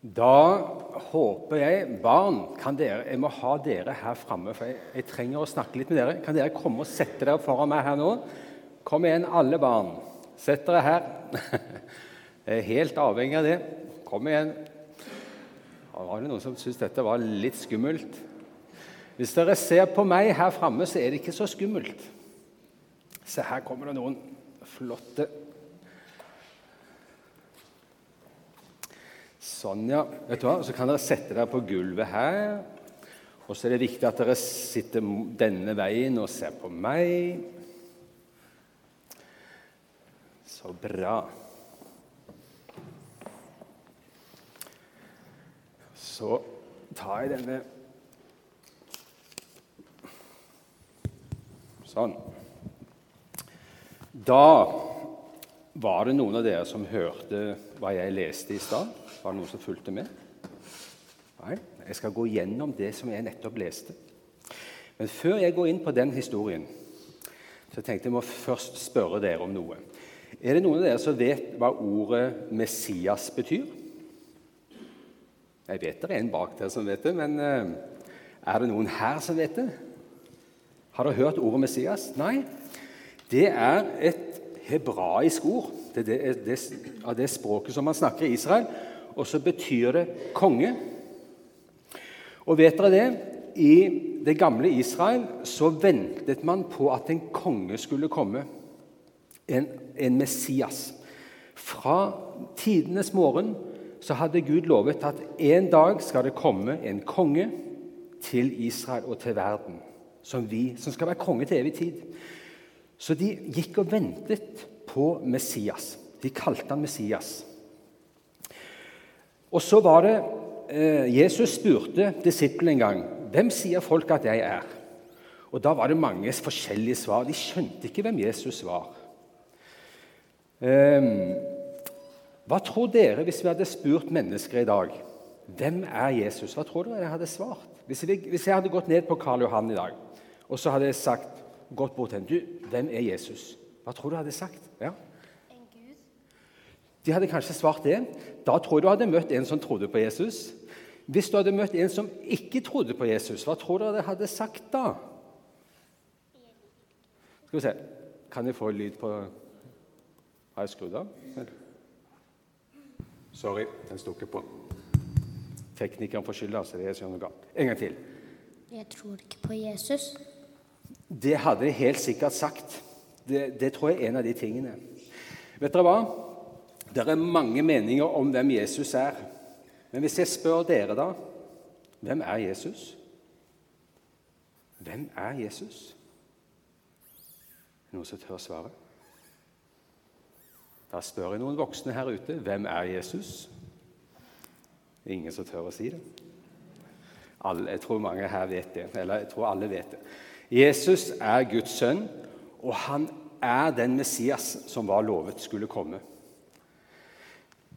Da håper jeg Barn, kan dere, jeg må ha dere her framme, for jeg, jeg, trenger å snakke litt med dere. Kan dere komme og sette dere foran meg her nå? Kom igjen, alle barn. Sett dere her. Jeg er helt avhengig av det. Kom igjen. Var det noen som syntes dette var litt skummelt? Hvis dere ser på meg her framme, så er det ikke så skummelt. Se, her kommer det noen flotte Sånn, ja. Vet du hva? Så kan dere sette dere på gulvet her. Og så er det viktig at dere sitter denne veien og ser på meg. Så bra. Så tar jeg denne Sånn. Da var det noen av dere som hørte hva jeg leste i stad. Var det noen som fulgte med? Nei. Jeg skal gå gjennom det som jeg nettopp leste. Men før jeg går inn på den historien, så tenkte jeg må først spørre dere om noe. Er det noen av dere som vet hva ordet 'Messias' betyr? Jeg vet det er en bak der som vet det, men eh, er det noen her som vet det? Har dere hørt ordet 'Messias'? Nei. Det er et hebraisk ord. Det er det, det, av det språket som man snakker i Israel og så betyr det konge. Og vet dere det? I det gamle Israel så ventet man på at en konge skulle komme, en, en Messias. Fra tidenes morgen så hadde Gud lovet at en dag skal det komme en konge til Israel og til verden, som, vi, som skal være konge til evig tid. Så de gikk og ventet på Messias. De kalte han Messias. Og så var det eh, Jesus spurte disiplene en gang hvem sier folk at jeg er. Og Da var det mange forskjellige svar. De skjønte ikke hvem Jesus var. Eh, hva tror dere hvis vi hadde spurt mennesker i dag hvem er Jesus? Hva tror dere jeg hadde svart? Hvis jeg, hvis jeg hadde gått ned på Karl Johan i dag og så hadde jeg sagt, gått bort til henne du, hvem er Jesus? Hva tror du hadde sagt? Ja? De hadde kanskje svart det. Da tror jeg du hadde møtt en som trodde på Jesus. Hvis du hadde møtt en som ikke trodde på Jesus, hva tror du det hadde sagt da? Skal vi se Kan jeg få lyd på Har jeg skrudd av? Sorry, den sto ikke på. Teknikeren får skylda, så det er sånn galt. En gang til. Jeg tror ikke på Jesus. Det hadde de helt sikkert sagt. Det, det tror jeg er en av de tingene. Vet dere hva? Det er mange meninger om hvem Jesus er. Men hvis jeg spør dere, da hvem er Jesus? Hvem er Jesus? Noen som tør svare? Da spør jeg noen voksne her ute hvem er Jesus? Ingen som tør å si det? Alle, jeg tror mange her vet det. Eller jeg tror alle vet det. Jesus er Guds sønn, og han er den Messias som var lovet skulle komme.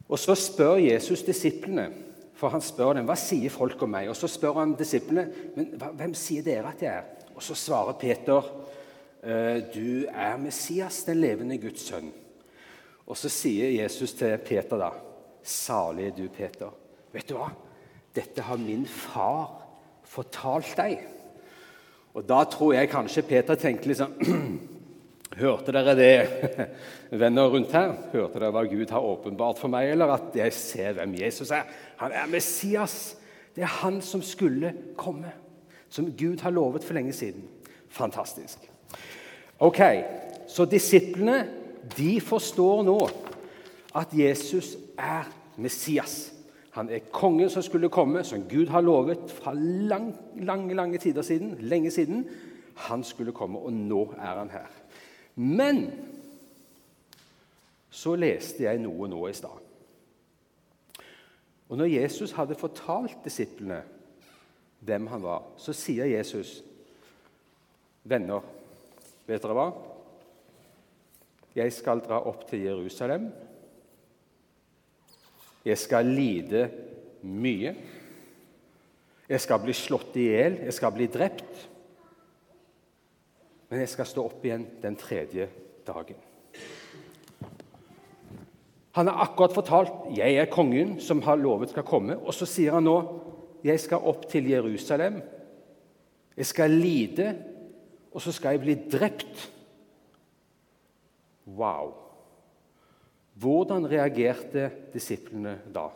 Og Så spør Jesus disiplene, for han spør dem hva sier folk om meg. Og Så spør han disiplene men hvem sier dere at jeg er. Og Så svarer Peter «Eh, du er Messias, den levende Guds sønn. Og Så sier Jesus til Peter da, salig er du, Peter. Vet du hva? Dette har min far fortalt deg. Og Da tror jeg kanskje Peter tenkte liksom Hørte dere det, venner rundt her? Hørte dere hva Gud har åpenbart for meg, eller at jeg ser hvem Jesus er? Han er Messias. Det er han som skulle komme, som Gud har lovet for lenge siden. Fantastisk. Ok, Så disiplene de forstår nå at Jesus er Messias. Han er kongen som skulle komme, som Gud har lovet fra lang, lange, lange tider siden. lenge siden. Han skulle komme, og nå er han her. Men så leste jeg noe nå i stad. Og når Jesus hadde fortalt disiplene hvem han var, så sier Jesus, 'Venner, vet dere hva? Jeg skal dra opp til Jerusalem. Jeg skal lide mye. Jeg skal bli slått i hjel, jeg skal bli drept. Men jeg skal stå opp igjen den tredje dagen. Han har akkurat fortalt 'Jeg er kongen som har lovet skal komme'. Og så sier han nå 'Jeg skal opp til Jerusalem'. 'Jeg skal lide, og så skal jeg bli drept'. Wow! Hvordan reagerte disiplene da,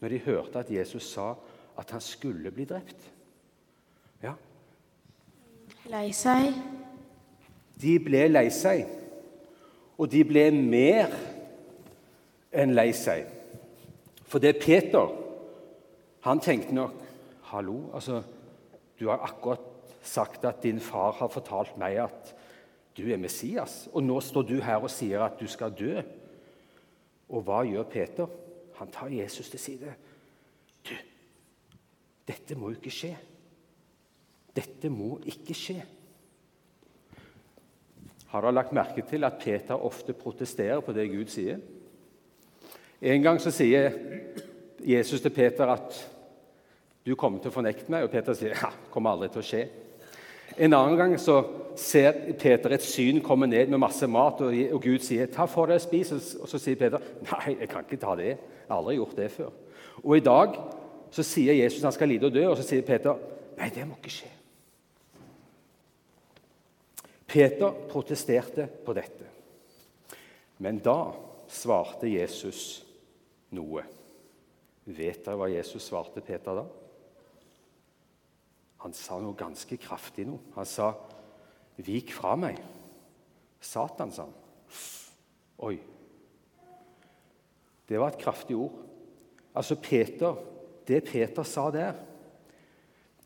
når de hørte at Jesus sa at han skulle bli drept? Ja, Lei seg. de ble lei seg, og de ble mer enn lei seg. For det Peter han tenkte nok Hallo, altså, du har akkurat sagt at din far har fortalt meg at du er Messias, og nå står du her og sier at du skal dø. Og hva gjør Peter? Han tar Jesus til side. Du, dette må jo ikke skje. Dette må ikke skje. Har dere lagt merke til at Peter ofte protesterer på det Gud sier? En gang så sier Jesus til Peter at du kommer til å fornekte meg, og Peter sier ja, kommer aldri til å skje. En annen gang så ser Peter et syn komme ned med masse mat, og, Gud sier ta for deg og spis. Og så sier Peter nei, jeg kan ikke ta det. Jeg har aldri gjort det før. Og i dag så sier Jesus han skal lide og dø, og så sier Peter nei, det må ikke skje. Peter protesterte på dette. Men da svarte Jesus noe. Vet dere hva Jesus svarte Peter da? Han sa noe ganske kraftig nå. Han sa, 'Vik fra meg, Satan', sa han. Oi. Det var et kraftig ord. Altså Peter, Det Peter sa der,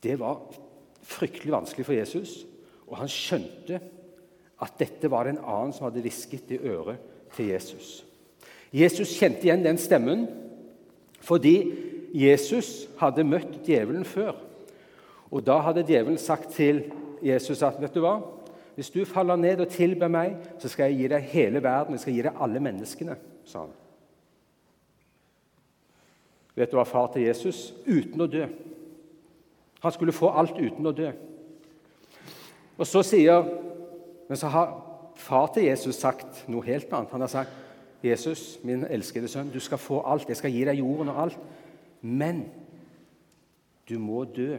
det var fryktelig vanskelig for Jesus. Og han skjønte at dette var det en annen som hadde hvisket i øret til Jesus. Jesus kjente igjen den stemmen fordi Jesus hadde møtt djevelen før. Og Da hadde djevelen sagt til Jesus at vet du hva? hvis du faller ned og tilber meg, så skal jeg gi deg hele verden, jeg skal gi deg alle menneskene. sa han. Vet du hva far til Jesus? Uten å dø. Han skulle få alt uten å dø. Og så sier Men så har far til Jesus sagt noe helt annet. Han har sagt, 'Jesus, min elskede sønn, du skal få alt. Jeg skal gi deg jorden og alt.' Men du må dø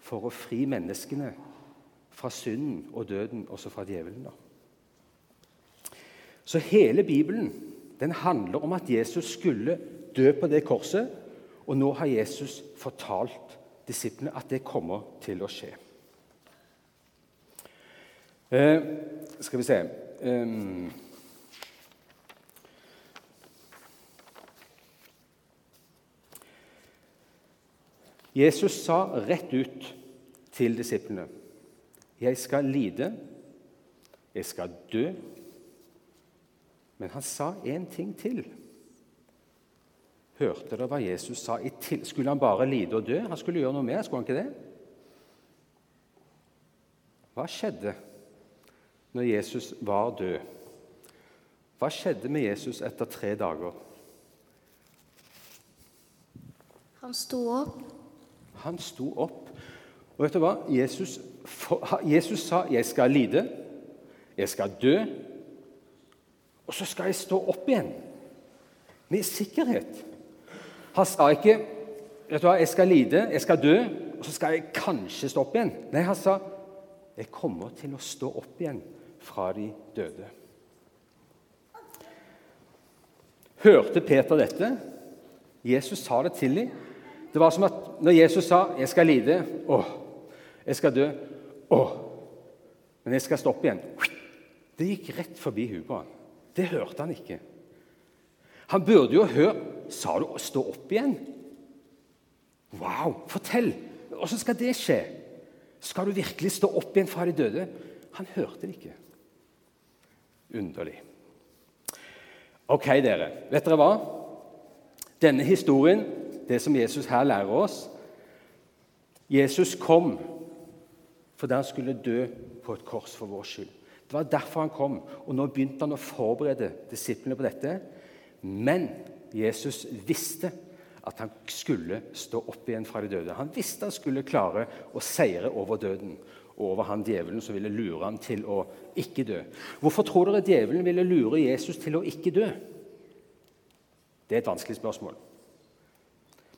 for å fri menneskene fra synden og døden, også fra djevelen. Så hele Bibelen den handler om at Jesus skulle dø på det korset. Og nå har Jesus fortalt disiplene at det kommer til å skje. Eh, skal vi se um, Jesus sa rett ut til disiplene jeg skal lide, jeg skal dø. Men han sa én ting til. Hørte dere hva Jesus sa? Skulle han bare lide og dø? Han skulle gjøre noe mer, skulle han ikke det? Hva skjedde når Jesus var død? Hva skjedde med Jesus etter tre dager? Han sto opp. Han sto opp. Og vet du hva? Jesus, Jesus sa 'jeg skal lide, jeg skal dø', og så skal jeg stå opp igjen. Med sikkerhet. Han sa ikke vet du hva, 'jeg skal lide, jeg skal dø', og så skal jeg kanskje stå opp igjen. Nei, han sa 'jeg kommer til å stå opp igjen fra de døde'. Hørte Peter dette? Jesus sa det til dem. Det var som at når Jesus sa 'jeg skal lide', Å. jeg skal dø, Å. men jeg skal stå opp igjen Det gikk rett forbi huet på han. Det hørte han ikke. Han burde jo høre Sa du 'stå opp igjen'? Wow! Fortell! Åssen skal det skje? Skal du virkelig stå opp igjen fra de døde? Han hørte det ikke. Underlig. Ok, dere. Vet dere hva? Denne historien det som Jesus her lærer oss. Jesus kom fordi han skulle dø på et kors for vår skyld. Det var derfor han kom, og nå begynte han å forberede disiplene på dette. Men Jesus visste at han skulle stå opp igjen fra de døde. Han visste han skulle klare å seire over døden og over han djevelen som ville lure ham til å ikke dø. Hvorfor tror dere djevelen ville lure Jesus til å ikke dø? Det er et vanskelig spørsmål.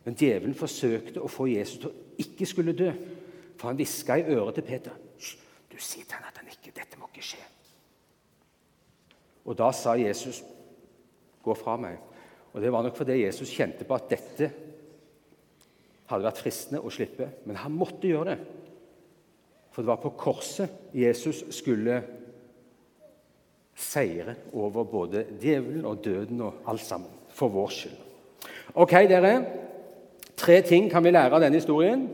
Men djevelen forsøkte å få Jesus til å ikke skulle dø. For han hviska i øret til Peter du sier til han at han ikke, dette må ikke skje. Og da sa Jesus, 'Gå fra meg'. Og Det var nok fordi Jesus kjente på at dette hadde vært fristende å slippe, men han måtte gjøre det. For det var på korset Jesus skulle seire over både djevelen og døden og alt sammen. For vår skyld. Ok, dere. Tre ting kan vi lære av denne historien.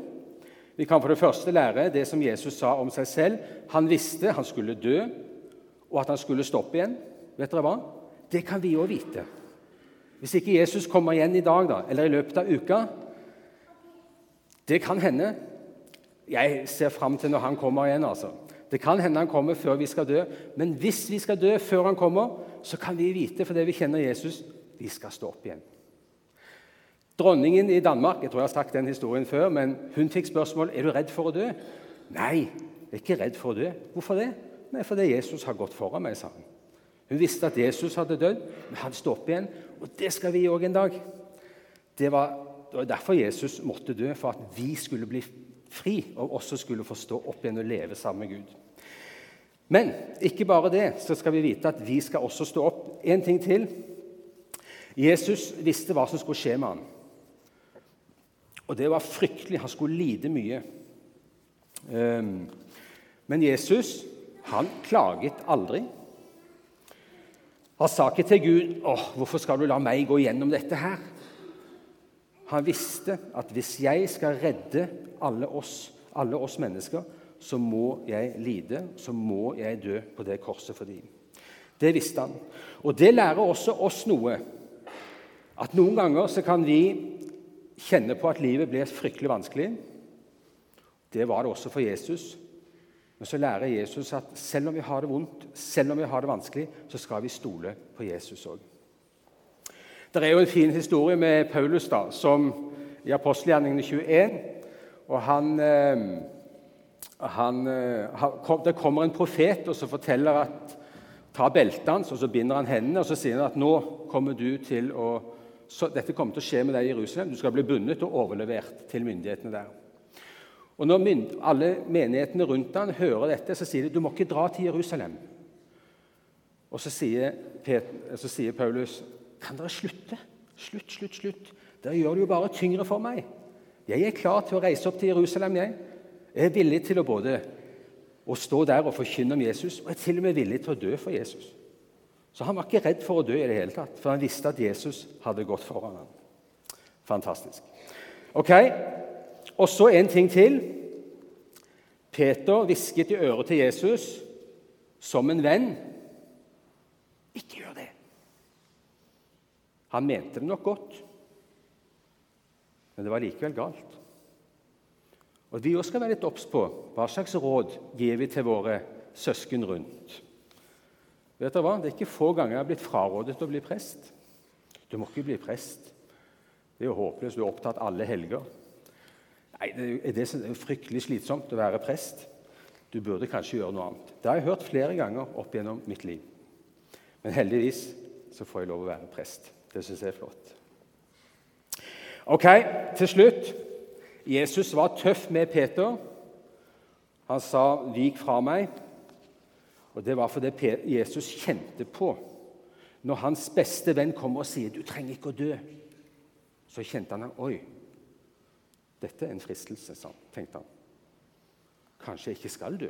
Vi kan for det første lære det som Jesus sa om seg selv. Han visste han skulle dø, og at han skulle stoppe igjen. Vet dere hva? Det kan vi òg vite. Hvis ikke Jesus kommer igjen i dag da, eller i løpet av uka Det kan hende. Jeg ser fram til når han kommer igjen. altså. Det kan hende han kommer før vi skal dø, men hvis vi skal dø før han kommer, så kan vi vite, fordi vi kjenner Jesus, vi skal stå opp igjen. Dronningen i Danmark jeg tror jeg har sagt den historien før, men hun fikk spørsmål er du redd for å dø. Nei, jeg er ikke redd for å dø. Hvorfor det? Nei, Fordi Jesus har gått foran meg, sa hun. Hun visste at Jesus hadde dødd, men han står opp igjen. Og det skal vi òg en dag. Det var, det var derfor Jesus måtte dø, for at vi skulle bli fri og også skulle få stå opp igjen og leve sammen med Gud. Men ikke bare det, så skal vi vite at vi skal også stå opp. En ting til. Jesus visste hva som skulle skje med ham. Og det var fryktelig. Han skulle lide mye. Ehm, men Jesus han klaget aldri. Han sa ikke til Gud åh, 'Hvorfor skal du la meg gå gjennom dette her?' Han visste at hvis jeg skal redde alle oss, alle oss mennesker, så må jeg lide, så må jeg dø på det korset for dem. Det visste han. Og det lærer også oss noe. At noen ganger så kan vi kjenner på at livet blir fryktelig vanskelig. Det var det også for Jesus. Men så lærer Jesus at selv om vi har det vondt, selv om vi har det vanskelig, så skal vi stole på Jesus òg. Det er jo en fin historie med Paulus da, som i apostelgjerningene 21. og han, eh, han, eh, Det kommer en profet og så forteller at ta beltet hans og så binder han hendene og så sier han at nå kommer du til å så dette kommer til å skje med deg i Jerusalem. Du skal bli bundet og overlevert til myndighetene der. Og Når alle menighetene rundt han hører dette, så sier de du må ikke dra til Jerusalem. Og så sier, Peter, så sier Paulus kan dere slutte? Slutt, slutt, slutt. Dere gjør det jo bare tyngre for meg. Jeg er klar til å reise opp til Jerusalem. Jeg, jeg er villig til å både å stå der og forkynne om Jesus, og jeg er til og med villig til å dø for Jesus. Så han var ikke redd for å dø i det hele tatt, for han visste at Jesus hadde gått foran ham. Fantastisk. Ok, Og så en ting til. Peter hvisket i øret til Jesus som en venn. Ikke gjør det. Han mente det nok godt, men det var likevel galt. Og Vi også skal være litt obs på hva slags råd gir vi til våre søsken rundt. Vet dere hva? Det er ikke få ganger jeg har blitt frarådet å bli prest. Du må ikke bli prest. Det er jo håpløst. Du er opptatt alle helger. Nei, det er, fryktelig slitsomt å være prest. Du burde kanskje gjøre noe annet. Det har jeg hørt flere ganger opp gjennom mitt liv. Men heldigvis så får jeg lov å være prest. Det syns jeg er flott. Ok, til slutt. Jesus var tøff med Peter. Han sa, 'Vik fra meg'. Og Det var fordi Jesus kjente på Når hans beste venn kommer og sier 'du trenger ikke å dø', så kjente han 'oi, dette er en fristelse', tenkte han. Kanskje jeg ikke skal dø.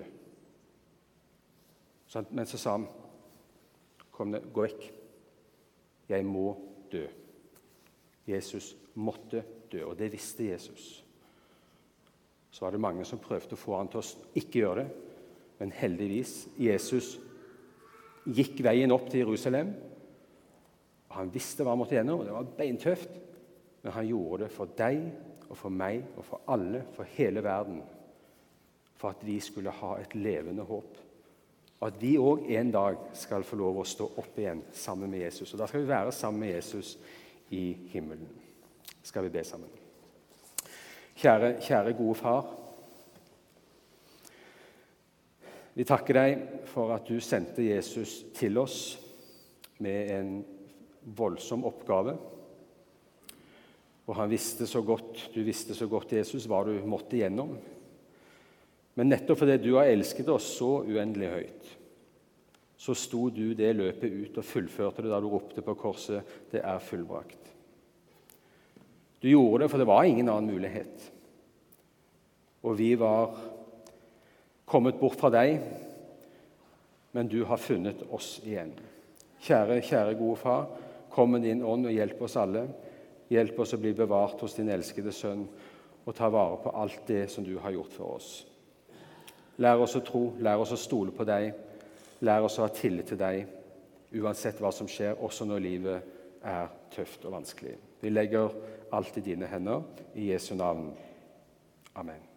Men så sa han, 'Kom, gå vekk. Jeg må dø'. Jesus måtte dø, og det visste Jesus. Så var det mange som prøvde å få han til å ikke gjøre det. Men heldigvis Jesus gikk veien opp til Jerusalem. og Han visste hva han måtte gjennom, og det var beintøft. Men han gjorde det for deg og for meg og for alle, for hele verden. For at vi skulle ha et levende håp. Og at vi òg en dag skal få lov å stå opp igjen sammen med Jesus. Og Da skal vi være sammen med Jesus i himmelen. Skal vi be sammen. Kjære, kjære gode far. Vi takker deg for at du sendte Jesus til oss med en voldsom oppgave. Og han visste så godt, du visste så godt, Jesus, hva du måtte gjennom. Men nettopp fordi du har elsket oss så uendelig høyt, så sto du det løpet ut og fullførte det da du ropte på korset 'Det er fullbrakt'. Du gjorde det, for det var ingen annen mulighet. Og vi var kommet bort fra deg, men du har funnet oss igjen. Kjære, kjære gode far, kom med din ånd og hjelp oss alle. Hjelp oss å bli bevart hos din elskede sønn og ta vare på alt det som du har gjort for oss. Lær oss å tro, lær oss å stole på deg, lær oss å ha tillit til deg uansett hva som skjer, også når livet er tøft og vanskelig. Vi legger alt i dine hender. I Jesu navn. Amen.